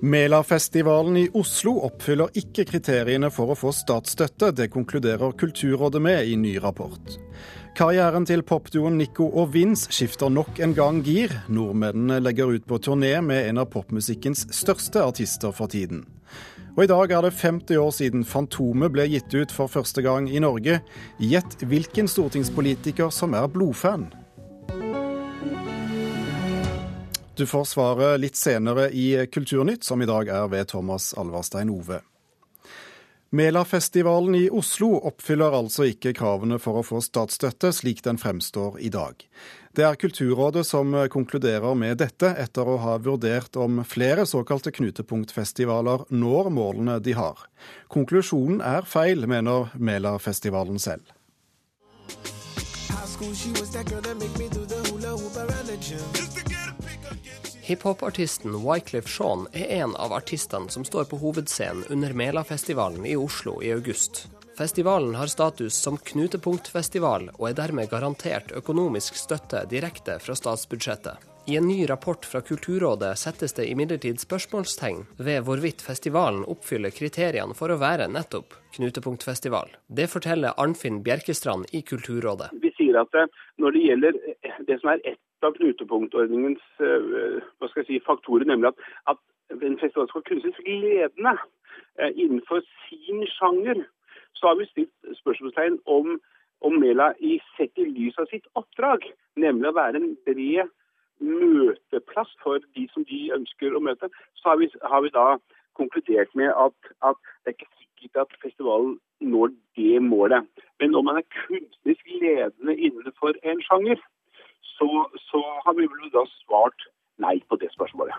Melafestivalen i Oslo oppfyller ikke kriteriene for å få statsstøtte. Det konkluderer Kulturrådet med i ny rapport. Karrieren til popduoen Nico og Vince skifter nok en gang gir. Nordmennene legger ut på turné med en av popmusikkens største artister for tiden. Og i dag er det 50 år siden Fantomet ble gitt ut for første gang i Norge. Gjett hvilken stortingspolitiker som er blodfan. Du får svaret litt senere i Kulturnytt, som i dag er ved Thomas Alverstein Ove. Melafestivalen i Oslo oppfyller altså ikke kravene for å få statsstøtte, slik den fremstår i dag. Det er Kulturrådet som konkluderer med dette, etter å ha vurdert om flere såkalte knutepunktfestivaler når målene de har. Konklusjonen er feil, mener Melafestivalen selv. Hiphop-artisten Wyclef Shaun er en av artistene som står på hovedscenen under Melafestivalen i Oslo i august. Festivalen har status som knutepunktfestival, og er dermed garantert økonomisk støtte direkte fra statsbudsjettet. I en ny rapport fra Kulturrådet settes det imidlertid spørsmålstegn ved hvorvidt festivalen oppfyller kriteriene for å være nettopp knutepunktfestival. Det forteller Arnfinn Bjerkestrand i Kulturrådet. Vi sier at når det gjelder det som er ett av knutepunktordningens hva skal jeg si, faktorer, nemlig at, at en festival skal kunstnerisk ledende innenfor sin sjanger, så har vi stilt spørsmålstegn om, om Mela i sett i lys av sitt oppdrag, nemlig å være en bred møteplass for de som de ønsker å møte, så har vi, har vi da konkludert med at, at, det er ikke sikkert at festivalen når det målet. Men om man er kunstnerisk ledende innenfor en sjanger, så, så har vi vel da svart nei på det spørsmålet.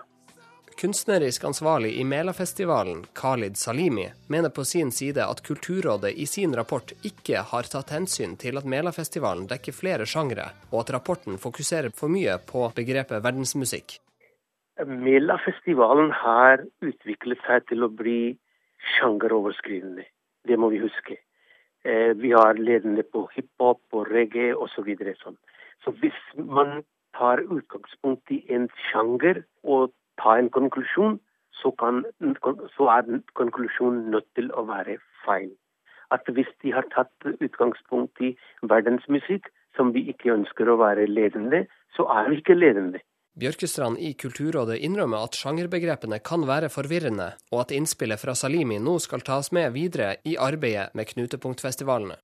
Kunstnerisk ansvarlig i Melafestivalen, Khalid Salimi, mener på sin side at Kulturrådet i sin rapport ikke har tatt hensyn til at Melafestivalen dekker flere sjangre, og at rapporten fokuserer for mye på begrepet verdensmusikk. Melafestivalen har utviklet seg til å bli sjangeroverskridende. Det må vi huske. Vi har ledende på hiphop reggae osv. Så, sånn. så hvis man tar utgangspunkt i en sjanger og tar en konklusjon, så, kan, så er konklusjonen nødt til å være feil. At hvis de har tatt utgangspunkt i verdensmusikk, som vi ikke ønsker å være ledende, så er vi ikke ledende. Bjørkestrand i Kulturrådet innrømmer at sjangerbegrepene kan være forvirrende, og at innspillet fra Salimi nå skal tas med videre i arbeidet med knutepunktfestivalene.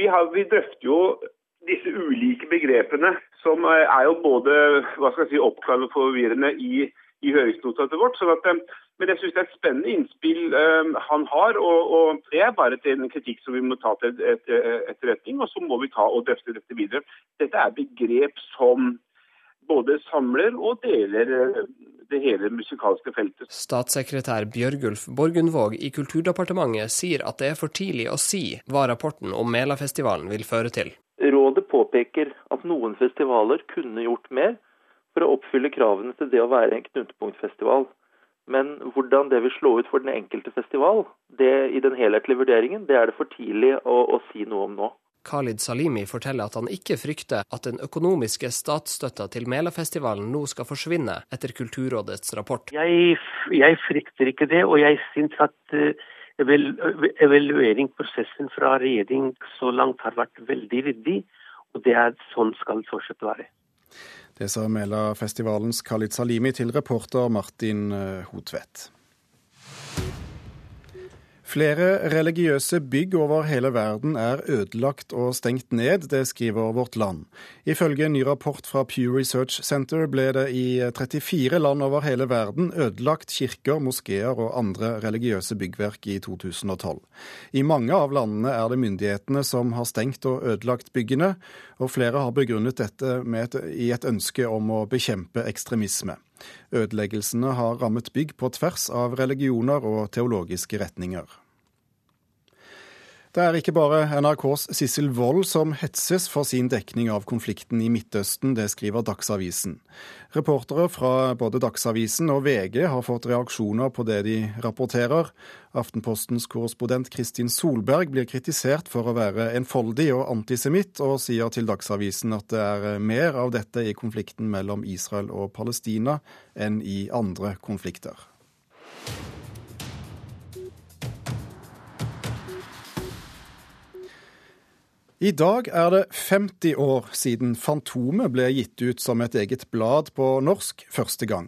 Vi, har, vi drøfter jo disse ulike begrepene, som er jo både hva skal jeg si, oppklarende og forvirrende i i høringsnotatet vårt. sånn at, men jeg syns det er et spennende innspill um, han har. Og, og, det er bare til en kritikk som vi må ta til et, et, etterretning. Og så må vi ta og drøfte dette videre. Dette er begrep som både samler og deler det hele musikalske feltet. Statssekretær Bjørgulf Borgundvåg i Kulturdepartementet sier at det er for tidlig å si hva rapporten om Melafestivalen vil føre til. Rådet påpeker at noen festivaler kunne gjort mer, for å oppfylle kravene til det å være en knutepunktfestival. Men hvordan det vil slå ut for den enkelte festival det i den helhetlige vurderingen, det er det for tidlig å, å si noe om nå. Khalid Salimi forteller at han ikke frykter at den økonomiske statsstøtta til Melafestivalen nå skal forsvinne etter Kulturrådets rapport. Jeg, jeg frykter ikke det, og jeg syns at uh, evalueringsprosessen fra regjering så langt har vært veldig ryddig, og det er sånn skal fortsette å være. Det sa Melafestivalens Khalid Salimi til reporter Martin eh, Hotvedt. Flere religiøse bygg over hele verden er ødelagt og stengt ned, det skriver Vårt Land. Ifølge en ny rapport fra Pew Research Center ble det i 34 land over hele verden ødelagt kirker, moskeer og andre religiøse byggverk i 2012. I mange av landene er det myndighetene som har stengt og ødelagt byggene, og flere har begrunnet dette et, i et ønske om å bekjempe ekstremisme. Ødeleggelsene har rammet bygg på tvers av religioner og teologiske retninger. Det er ikke bare NRKs Sissel Wold som hetses for sin dekning av konflikten i Midtøsten, det skriver Dagsavisen. Reportere fra både Dagsavisen og VG har fått reaksjoner på det de rapporterer. Aftenpostens korrespondent Kristin Solberg blir kritisert for å være enfoldig og antisemitt, og sier til Dagsavisen at det er mer av dette i konflikten mellom Israel og Palestina enn i andre konflikter. I dag er det 50 år siden Fantomet ble gitt ut som et eget blad på norsk første gang.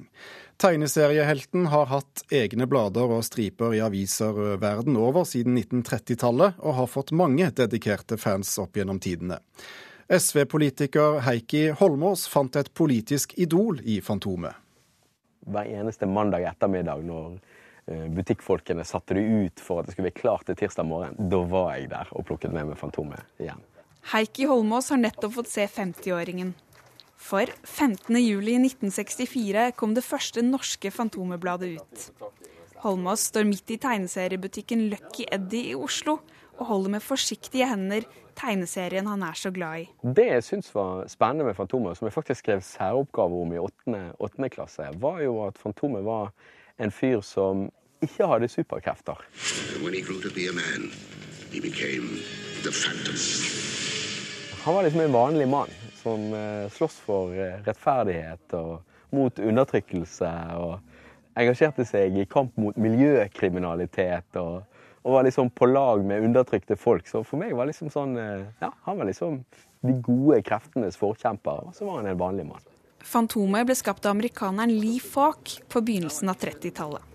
Tegneseriehelten har hatt egne blader og striper i aviser verden over siden 1930-tallet, og har fått mange dedikerte fans opp gjennom tidene. SV-politiker Heikki Holmås fant et politisk idol i Fantomet. Hver eneste mandag ettermiddag når butikkfolkene satte det ut for at det skulle være klart til tirsdag morgen, da var jeg der og plukket med meg Fantomet igjen. Heikki Holmås har nettopp fått se 50-åringen. For 15.07.1964 kom det første norske Fantomet-bladet ut. Holmås står midt i tegneseriebutikken Lucky Eddie i Oslo og holder med forsiktige hender tegneserien han er så glad i. Det jeg syns var spennende med Fantomet, som jeg faktisk skrev særoppgave om i åttende klasse, var jo at Fantomet var en fyr som ikke hadde superkrefter. Han var liksom en vanlig mann som sloss slåss for eh, rettferdighet og mot undertrykkelse. og engasjerte seg i kamp mot miljøkriminalitet og, og, var liksom på lag med undertrykte folk. Så for meg var liksom sånn eh, Ja, han var liksom de gode kreftenes forkjemper, og så var han en vanlig mann. Fantomet ble skapt av amerikaneren Lee Falk på begynnelsen av 30-tallet.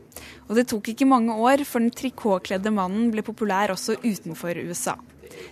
Og det tok ikke mange år før den trikotkledde mannen ble populær også utenfor USA.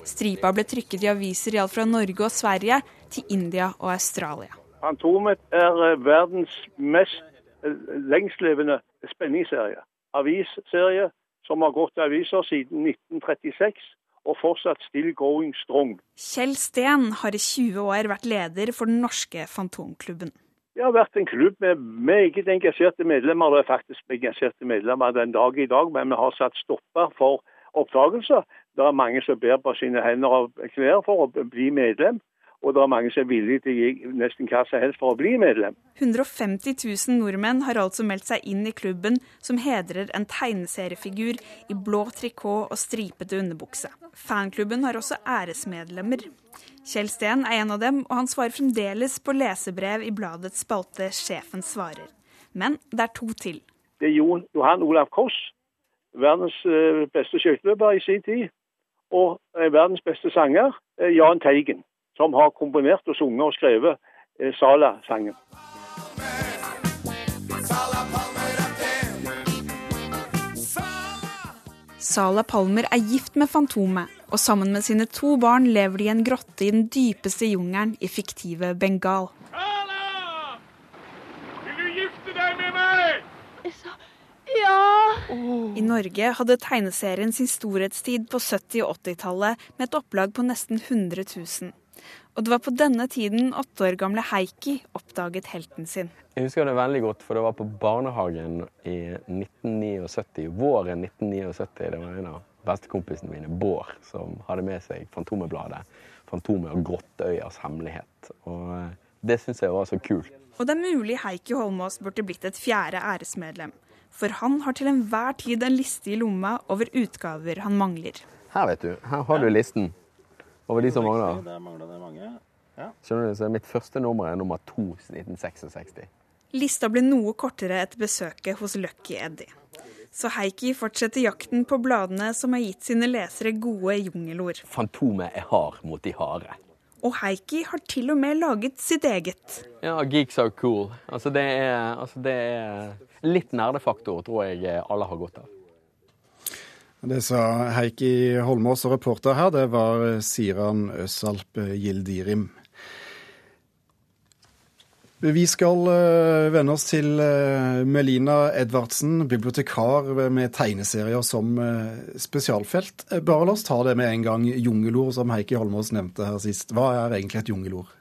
Stripa ble trykket i aviser i alt fra Norge og Sverige til India og Australia. Fantomet er eh, verdens mest eh, lengstlevende spenningsserie. Avisserie som har gått i aviser siden 1936 og fortsatt still going strong. Kjell Steen har i 20 år vært leder for den norske Fantomklubben. Det har vært en klubb med meget engasjerte medlemmer. Det er faktisk engasjerte medlemmer den dag i dag, men vi har satt stopper for oppdragelser. Det er mange som ber på sine hender og knær for å bli medlem. Og det er mange som er villige til å gi nesten hva som helst for å bli medlem. 150 000 nordmenn har altså meldt seg inn i klubben, som hedrer en tegneseriefigur i blå trikot og stripete underbukse. Fanklubben har også æresmedlemmer. Kjell Steen er en av dem, og han svarer fremdeles på lesebrev i bladets spalte Sjefen svarer. Men det er to til. Det er Johan Olav Koss, verdens eh, beste skøyteløper i sin tid, og eh, verdens beste sanger, eh, Jahn Teigen som har komponert og sunget og skrevet eh, Sala-sangen. Sala Palmer er gift med Fantomet, og sammen med sine to barn lever de i en grotte i den dypeste jungelen i fiktive Bengal. Sala! Vil du gifte deg med meg? Ja. I Norge hadde tegneserien sin storhetstid på 70- og 80-tallet med et opplag på nesten 100 000. Og det var på denne tiden åtte år gamle Heikki oppdaget helten sin. Jeg husker det veldig godt, for det var på barnehagen i 1979, våren 1979. Det var en av bestekompisene mine, Bård, som hadde med seg Fantomet-bladet. 'Fantomet og Grottøyas hemmelighet'. Og eh, det syns jeg var så kult. Og det er mulig Heikki Holmås burde blitt et fjerde æresmedlem. For han har til enhver tid en liste i lomma over utgaver han mangler. Her, vet du. Her har du listen over de som mangler. Der mangler det mange. Ja. Skjønner du, så Mitt første nummer er nummer to 1966. Lista ble noe kortere etter besøket hos Lucky Eddie. Så Heikki fortsetter jakten på bladene som har gitt sine lesere gode jungelord. Fantomet er hard mot de harde. Og Heikki har til og med laget sitt eget. Ja, Geeks are cool. Altså det er, altså det er litt nerdefaktor, tror jeg alle har godt av. Det sa Heikki Holmås, og reporter her det var Siran Øsalp Gildirim. Vi skal vende venne oss til eh, Melina Edvardsen, bibliotekar med tegneserier som eh, spesialfelt. Bare la oss ta det med en gang. Jungelord, som Heikki Holmås nevnte her sist. Hva er egentlig et jungelord?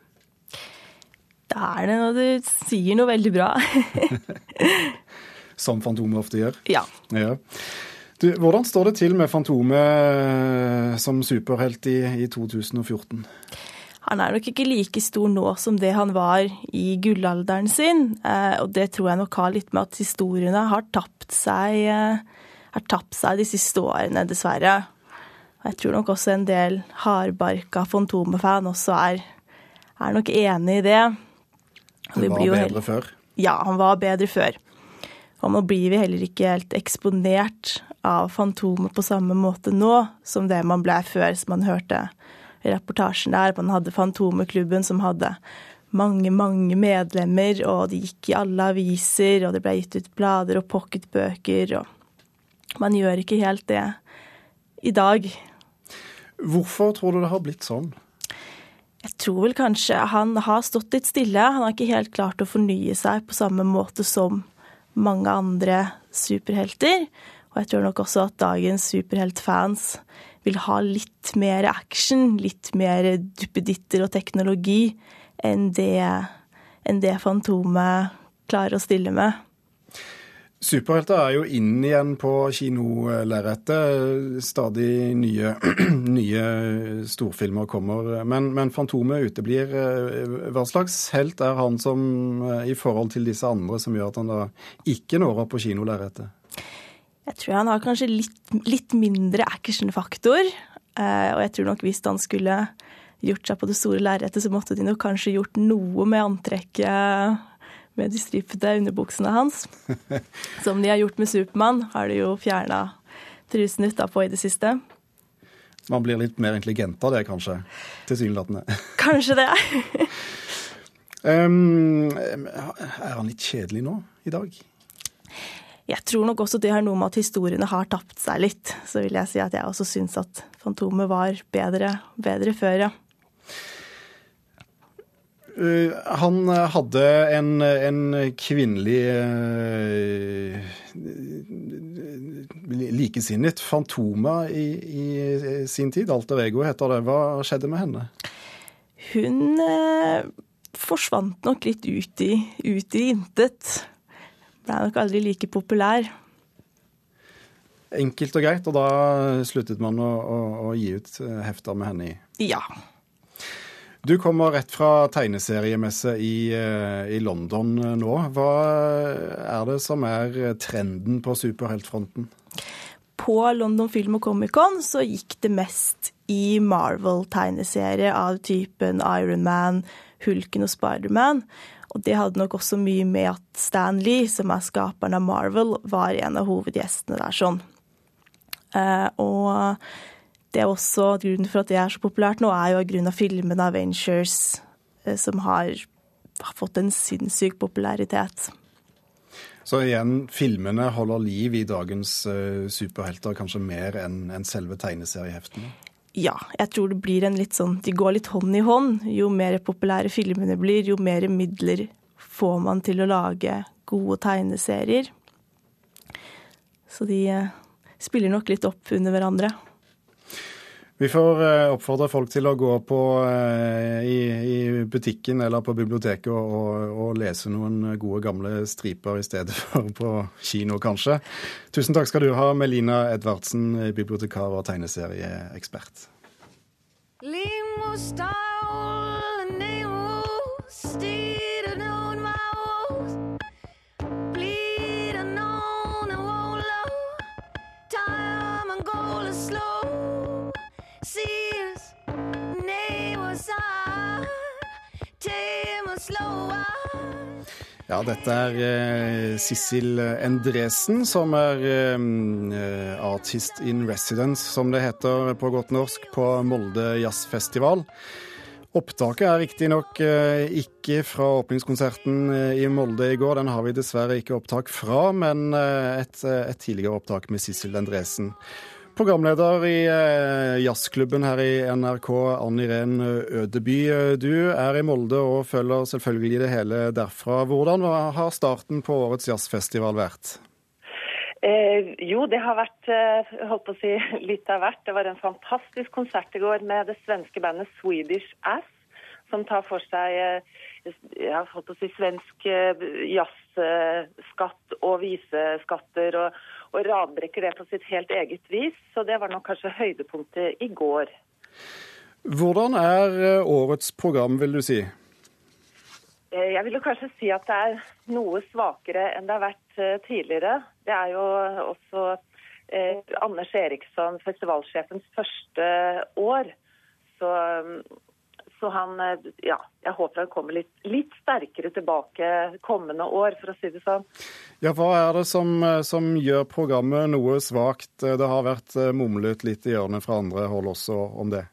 Da er det når du sier noe veldig bra. som Fantomet ofte gjør? Ja. ja. Du, hvordan står det til med Fantomet som superhelt i, i 2014? Han er nok ikke like stor nå som det han var i gullalderen sin. Eh, og det tror jeg nok har litt med at historiene har tapt seg, eh, har tapt seg de siste årene, dessverre. Og jeg tror nok også en del hardbarka Fantomet-fan også er, er, nok enig i det. Han var bedre helt... før? Ja, han var bedre før. Og nå blir vi heller ikke helt eksponert av Fantomet på samme måte nå som det man ble før, som man hørte i reportasjen der. Man hadde Fantomeklubben som hadde mange, mange medlemmer, og de gikk i alle aviser, og det ble gitt ut blader og pocketbøker, og man gjør ikke helt det i dag. Hvorfor tror du det har blitt sånn? Jeg tror vel kanskje han har stått litt stille. Han har ikke helt klart å fornye seg på samme måte som mange andre superhelter. Og jeg tror nok også at dagens superheltfans vil ha litt mer action, litt mer duppeditter og teknologi enn det, enn det Fantomet klarer å stille med. Superhelter er jo inn igjen på kinolerretet. Stadig nye, nye, storfilmer kommer. Men, men Fantomet uteblir. Hva slags helt er han som, i forhold til disse andre som gjør at han da ikke når opp på kinolerretet? Jeg tror han har kanskje litt, litt mindre actionfaktor. Eh, og jeg tror nok hvis han skulle gjort seg på det store lerretet, så måtte de nok kanskje gjort noe med antrekket med de stripete underbuksene hans. Som de har gjort med Supermann, har de jo fjerna trusen utapå i det siste. Man blir litt mer intelligent av det, kanskje? Tilsynelatende. Kanskje det. um, er han litt kjedelig nå, i dag? Jeg tror nok også det har noe med at historiene har tapt seg litt. Så vil jeg si at jeg også syns at Fantomet var bedre, bedre før, ja. Uh, han hadde en, en kvinnelig uh, likesinnet, Fantoma, i, i, sin tid. Alter ego heter det. Hva skjedde med henne? Hun uh, forsvant nok litt ut i, ut i intet. Ble nok aldri like populær. Enkelt og greit, og da sluttet man å, å, å gi ut hefter med henne i? Ja. Du kommer rett fra tegneseriemesse i, i, London nå. Hva er det som er trenden på superheltfronten? På London Film og Comic-Con så gikk det mest i Marvel-tegneserie av typen Iron Man, Hulken og Spiderman. Og det hadde nok også mye med at Stan Lee, som er skaperen av Marvel, var en av hovedgjestene der sånn. Og det er også grunnen for at det er så populært nå, er jo grunn av filmene Avengers, uh, som har, fått en sinnssyk popularitet. Så igjen, filmene holder liv i dagens uh, superhelter kanskje mer enn en selve tegneserieheftene? Ja, jeg tror det blir en litt sånn De går litt hånd i hånd. Jo mer populære filmene blir, jo mer midler får man til å lage gode tegneserier. Så de spiller nok litt opp under hverandre. Vi får oppfordre folk til å gå på i, i butikken eller på biblioteket og, og, lese noen gode, gamle striper i stedet for på kino, kanskje. Tusen takk skal du ha, Melina Edvardsen, bibliotekar og tegneserieekspert. Limo style, nemo, Ja, dette er eh, Sissel Endresen, som er eh, artist in residence, som det heter på godt norsk, på Molde jazzfestival. Opptaket er riktignok eh, ikke fra åpningskonserten eh, i Molde i går, den har vi dessverre ikke opptak fra, men eh, et, et tidligere opptak med Sissel Endresen. Programleder i eh, jazzklubben her i NRK, Ann Irén Ødeby. Du er i Molde og følger selvfølgelig det hele derfra. Hvordan har starten på årets jazzfestival vært? Eh, jo, det har vært eh, holdt på å si, litt av hvert. Det var en fantastisk konsert i går med det svenske bandet Swedish Ass, som tar for seg eh, ja, holdt på å si, svensk eh, jazzskatt og viseskatter. og og radbrekker det på sitt helt eget vis. Så det var nok kanskje høydepunktet i går. Hvordan er eh, årets program, vil du si? Eh, jeg vil jo kanskje si at det er noe svakere enn det har vært eh, tidligere. Det er jo også eh, Anders Eriksson, festivalsjefens første år. Så så han eh, Ja, jeg håper han kommer litt, litt, sterkere tilbake kommende år, for å si det sånn. Ja, Hva er det som, eh, som gjør programmet noe svakt? Det har vært eh, mumlet litt i hjørnet fra andre hold også om det?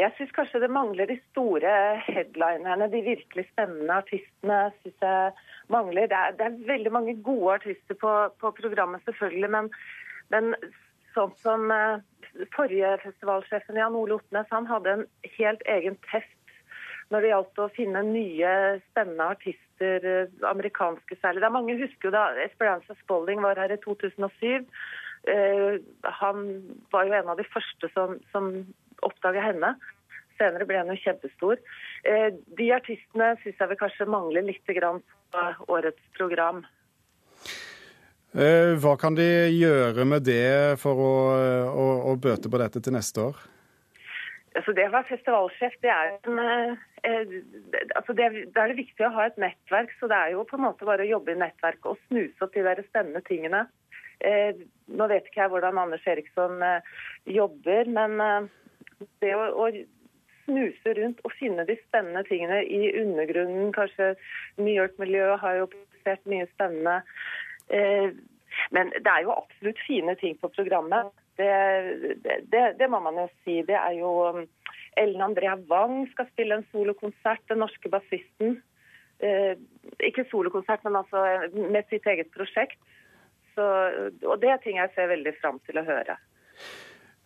Jeg syns kanskje det mangler de store headlinerne, de virkelig spennende artistene. Synes jeg mangler. Det er, det er veldig mange gode artister på, på programmet, selvfølgelig. Men, men sånn som forrige festivalsjefen Jan Ole Otnes, han hadde en helt egen test når det gjaldt å finne nye, spennende artister, uh, amerikanske særlig. Det er mange husker jo da Esperanza Spalding var her i 2007. Uh, han var jo en av de første som, som oppdaga henne. Senere ble hun jo kjempestor. Uh, de artistene syns jeg vil kanskje mangler litt på årets program. Eh, hva kan de gjøre med det for å, å, å bøte på dette til neste år? Altså det å være festivalsjef, det er, en, eh, altså det, det er det viktig å ha et nettverk. Så det er jo på en måte bare å jobbe i nettverk og snuse opp de der spennende tingene. Eh, nå vet ikke jeg hvordan Anders Eriksson eh, jobber, men eh, det å, å, snuse rundt og finne de spennende tingene i undergrunnen. Kanskje New York-miljøet har jo produsert mye spennende. Eh, men det er jo absolutt fine ting på programmet. Det, det, det må man jo si. Det er jo um, Ellen Andrea Wang skal spille en solokonsert, den norske bassisten. Eh, ikke solokonsert, men altså med sitt eget prosjekt. Så, og det er ting jeg ser veldig fram til å høre.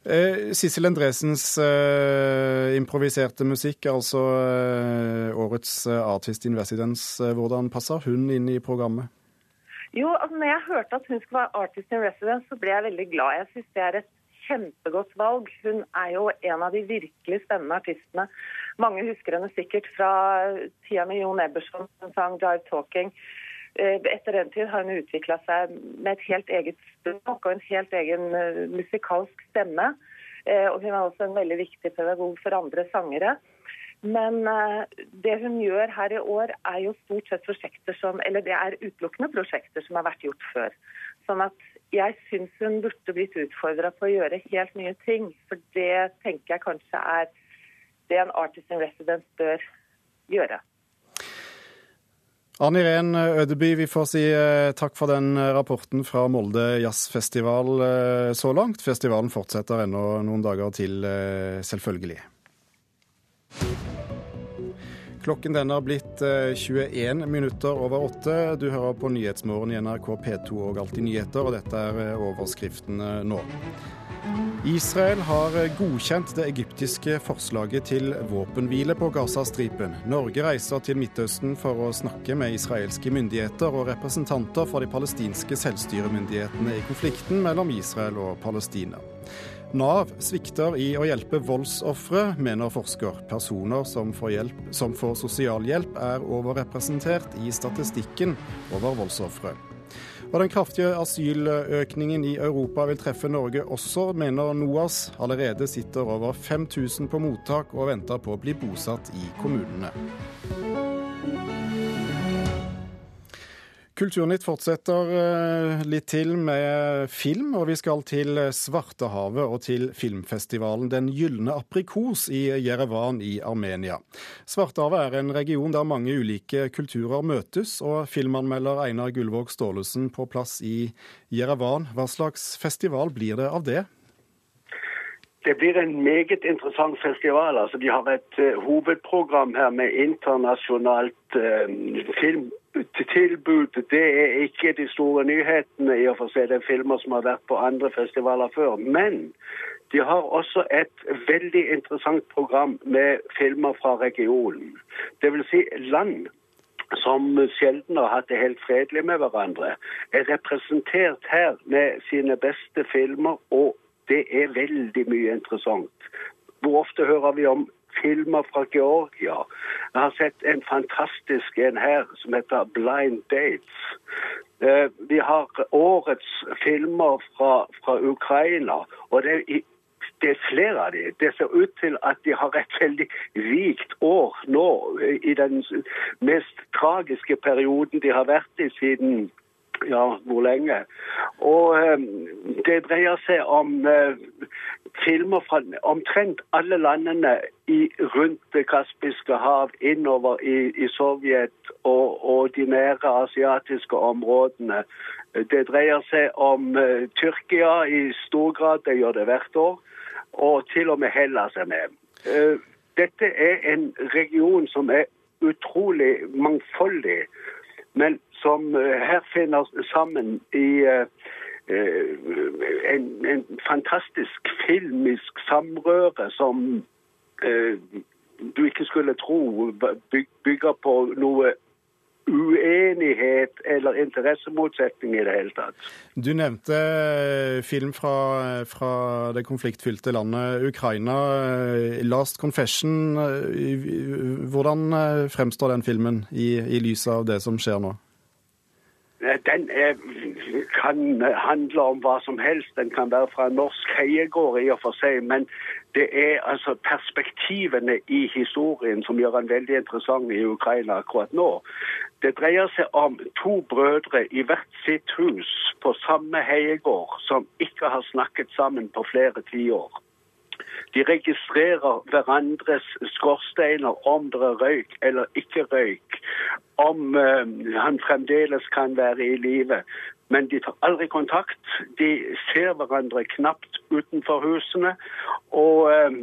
Eh, Sissel Endresens eh, improviserte musikk, altså eh, årets eh, artist in residence, eh, hvordan passer hun inn i programmet? Jo, altså når jeg hørte at hun skulle være artist in residence, så ble jeg veldig glad. Jeg syns det er et kjempegodt valg. Hun er jo en av de virkelig spennende artistene. Mange husker henne sikkert fra tida med Jon Ebberson, som sang 'Drive Talking'. Eh, etter den tid har hun utvikla seg med et helt eget språk og en helt egen uh, musikalsk stemme. Uh, og hun er også en veldig viktig pedagog for andre sangere. Men uh, det hun gjør her i år, er jo stort sett prosjekter som Eller det er utelukkende prosjekter som har vært gjort før. Sånn at jeg syns hun burde blitt utfordra på å gjøre helt nye ting. For det tenker jeg kanskje er det en artist in residence bør gjøre. Ann Irén Ødeby, vi får si eh, takk for den eh, rapporten fra Molde jazzfestival eh, så langt. Festivalen fortsetter ennå noen dager til, selvfølgelig. Klokken den har blitt 21 minutter over åtte. Du hører på Nyhetsmorgen i NRK P2 og Alltid nyheter, og dette er overskriftene nå. Israel har godkjent det egyptiske forslaget til våpenhvile på Gazastripen. Norge reiser til Midtøsten for å snakke med israelske myndigheter og representanter for de palestinske selvstyremyndighetene i konflikten mellom Israel og Palestina. Nav svikter i å hjelpe voldsofre, mener forsker. Personer som får, hjelp, som får sosialhjelp er overrepresentert i statistikken over voldsofre. Og den kraftige asyløkningen i Europa vil treffe Norge også, mener NOAS. Allerede sitter over 5000 på mottak og venter på å bli bosatt i kommunene. Kulturnytt fortsetter eh, litt til med film, og vi skal til Svartehavet og til filmfestivalen Den gylne aprikos i Jerevan i Armenia. Svartehavet er en region der mange ulike kulturer møtes, og filmanmelder Einar Gullvåg Staalesen på plass i Jerevan. Hva slags festival blir det av det? Det blir en meget interessant festival. Altså, de har et uh, hovedprogram her med internasjonalt uh, film tilbud det er ikke de store nyhetene i å få se. Det er filmer som har vært på andre festivaler før. Men de har også et veldig interessant program med filmer fra regionen. Dvs. Si land som sjelden har hatt det helt fredelig med hverandre, er representert her med sine beste filmer, og det er veldig mye interessant. Hvor ofte hører vi om filmer fra Georgia. Jeg har sett en fantastisk en her som heter 'Blind Dates'. Eh, vi har årets filmer fra, fra Ukraina. og det er, det er flere av dem. Det ser ut til at de har et veldig rikt år nå, i den mest tragiske perioden de har vært i siden ja, hvor lenge. Og eh, det dreier seg om eh, filmer fra omtrent alle landene i, rundt Det kaspiske hav, innover i, i Sovjet og, og, de nære asiatiske områdene. Det dreier seg om uh, Tyrkia i stor grad, det gjør det hvert år. Og til og med Hellas er med. Dette er en region som er utrolig mangfoldig, men som her finner sammen i en, en fantastisk filmisk samrøre som du ikke skulle tro bygger på noe uenighet eller interessemotsetning i det hele tatt. Du nevnte eh, film fra, fra det konfliktfylte landet Ukraina. 'Last Confession'. Hvordan fremstår den filmen i, i lys av det som skjer nå? Den er, kan handle om hva som helst. Den kan være fra norsk heiegård i og for seg. Men det er altså perspektivene i historien som gjør den veldig interessant i Ukraina akkurat nå. Det dreier seg om to brødre i hvert sitt hus på samme heiegård som ikke har snakket sammen på flere tiår. De registrerer hverandres skorsteiner, om det er røyk eller ikke røyk, om uh, han fremdeles kan være i live. Men de tar aldri kontakt. De ser hverandre knapt utenfor husene. Og eh,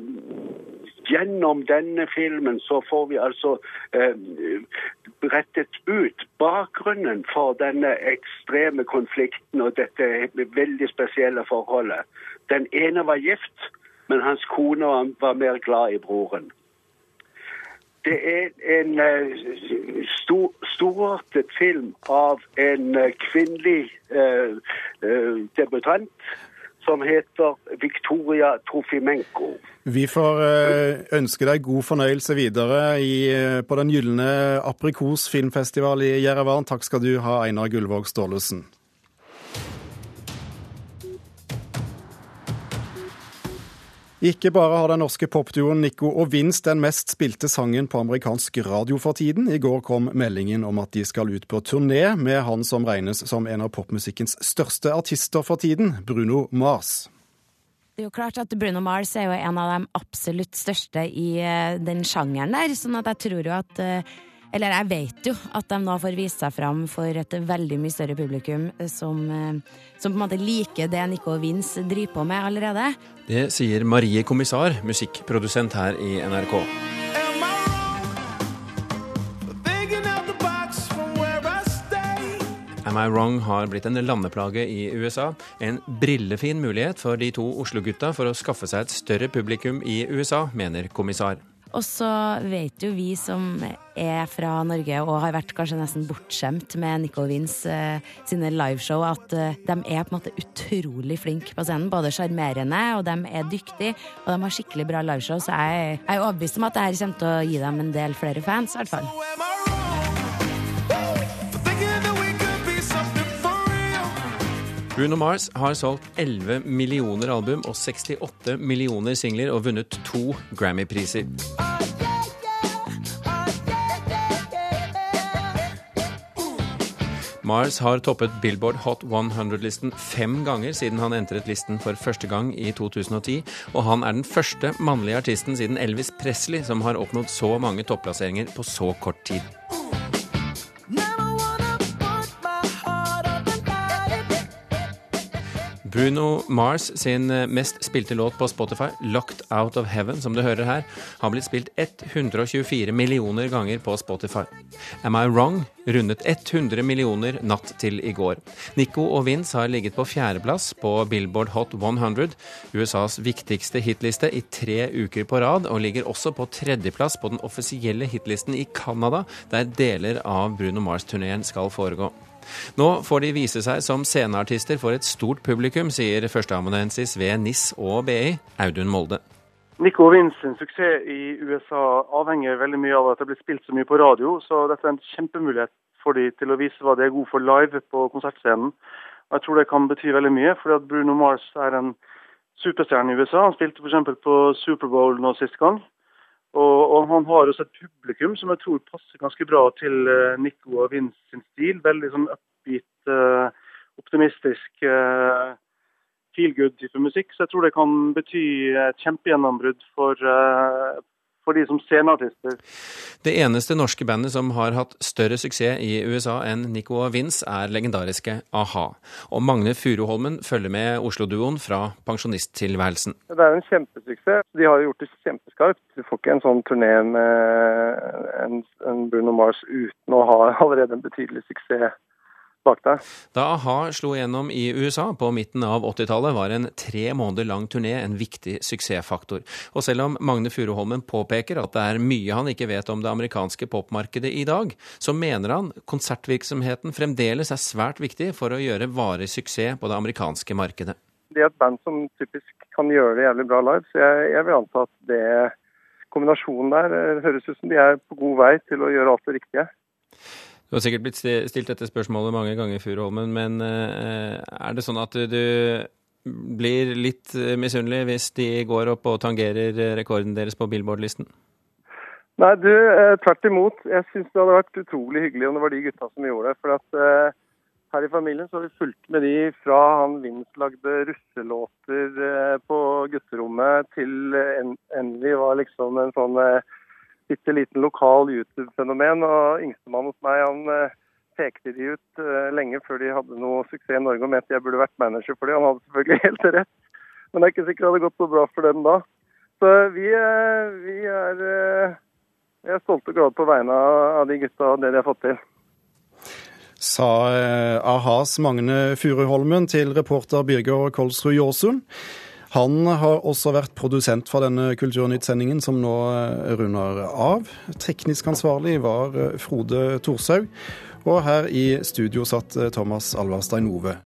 gjennom denne filmen så får vi altså eh, rettet ut bakgrunnen for denne ekstreme konflikten og dette veldig spesielle forholdet. Den ene var gift men hans kone var mer glad i broren. Det er en uh, stor, storartet film av en uh, kvinnelig uh, debutant som heter Victoria Trofimenko. Vi får ønske deg god fornøyelse videre i, på Den gylne aprikos filmfestival i Jerevan. Takk skal du ha, Einar Gullvåg Staalesen. Ikke bare har den norske popduoen Nico og Vince den mest spilte sangen på amerikansk radio for tiden. I går kom meldingen om at de skal ut på turné med han som regnes som en av popmusikkens største artister for tiden, Bruno Mars. Det er jo klart at Bruno Mars er jo en av de absolutt største i eh, den sjangeren der, sånn at jeg tror jo at eh, eller jeg vet jo at de nå får vist seg fram for et veldig mye større publikum som, eh, som på en måte liker det Nico Vince driver på med allerede. Det sier Marie Kommissar, musikkprodusent her i NRK. Am I Wrong har blitt en landeplage i USA. En brillefin mulighet for de to Oslo-gutta for å skaffe seg et større publikum i USA, mener kommissar. Og så vet jo vi som er fra Norge og har vært kanskje nesten bortskjemt med Nico Wins eh, sine liveshow, at eh, de er på en måte utrolig flinke på scenen. Både sjarmerende, og de er dyktige, og de har skikkelig bra liveshow. Så jeg, jeg er overbevist om at dette kommer til å gi dem en del flere fans, i hvert fall. Bruno Mars har solgt 11 millioner album og 68 millioner singler og vunnet to Grammy-priser. Mars har toppet Billboard Hot 100-listen fem ganger siden han entret listen for første gang i 2010, og han er den første mannlige artisten siden Elvis Presley som har oppnådd så mange topplasseringer på så kort tid. Bruno Mars sin eh, mest spilte låt på Spotify, 'Locked Out of Heaven', som du hører her, har blitt spilt 124 millioner ganger på Spotify. 'Am I Wrong' rundet 100 millioner natt til i går. Nico og Vince har ligget på fjerdeplass på Billboard Hot 100, USAs viktigste hitliste, i tre uker på rad, og ligger også på tredjeplass på den offisielle hitlisten i Canada, der deler av Bruno Mars-turneen skal foregå. Nå får de vise seg som sceneartister for et stort publikum, sier førsteamanuensis ved NIS og BI, Audun Molde. Nico Wins suksess i USA avhenger veldig mye av at det blir spilt så mye på radio, så dette er en kjempemulighet for de til å vise hva de er gode for live på konsertscenen. Og Jeg tror det kan bety veldig mye, fordi at Bruno Mars er en superstjerne i USA. Han spilte f.eks. på Superbowl nå sist gang. Og, og, han har også et publikum som jeg tror passer ganske bra til uh, Nico og Vince sin stil. Veldig sånn upbeat, uh, optimistisk, uh, feel good-type musikk. Så jeg tror det kan bety et kjempegjennombrudd for, for de som sceneartister. Det eneste norske bandet som har hatt større suksess i USA enn Nico og Vince, er legendariske a-ha. Og Magne Furuholmen følger med Oslo-duoen fra pensjonisttilværelsen. Det er en kjempesuksess. De har gjort det kjempeskarpt. Du får ikke en sånn turné med en, en Bruno Mars uten å ha allerede en betydelig suksess bak deg. Da a-ha slo gjennom i USA på midten av 80-tallet, var en tre måneder lang turné en viktig suksessfaktor. Og selv om Magne Furuholmen påpeker at det er mye han ikke vet om det amerikanske popmarkedet i dag, så mener han konsertvirksomheten fremdeles er svært viktig for å gjøre varig suksess på det amerikanske markedet. Det er et band som typisk kan gjøre det jævlig bra live, så jeg, jeg vil anta at det kombinasjonen der eh, høres ut som de er på god vei til å gjøre alt det riktige. Du har sikkert blitt stilt dette spørsmålet mange ganger, Furuholmen, men eh, er det sånn at du blir litt eh, misunnelig hvis de går opp og tangerer rekorden deres på Billboard-listen? Nei, du, eh, tvert imot. Jeg syns det hadde vært utrolig hyggelig om det var de gutta som gjorde det. For at her i familien så har vi fulgt med de fra han Vince lagde russelåter på gutterommet, til endelig var liksom en sånn bitte liten lokal YouTube-fenomen. Og yngstemann hos meg han eh, pekte de ut eh, lenge før de hadde noe suksess i Norge og mente jeg burde vært manager for dem. Han hadde selvfølgelig helt rett, men det er ikke sikkert det hadde gått så bra for dem da. Så vi, eh, vi er, er stolte og glade på vegne av de gutta og det de har fått til. Sa a-has Magne Furuholmen til reporter Birger Kolsrud Jåsund. Han har også vært produsent for denne Kulturnytt-sendingen som nå runder av. Teknisk ansvarlig var Frode Thorshaug. Og her i studio satt Thomas Alvarstein Ove.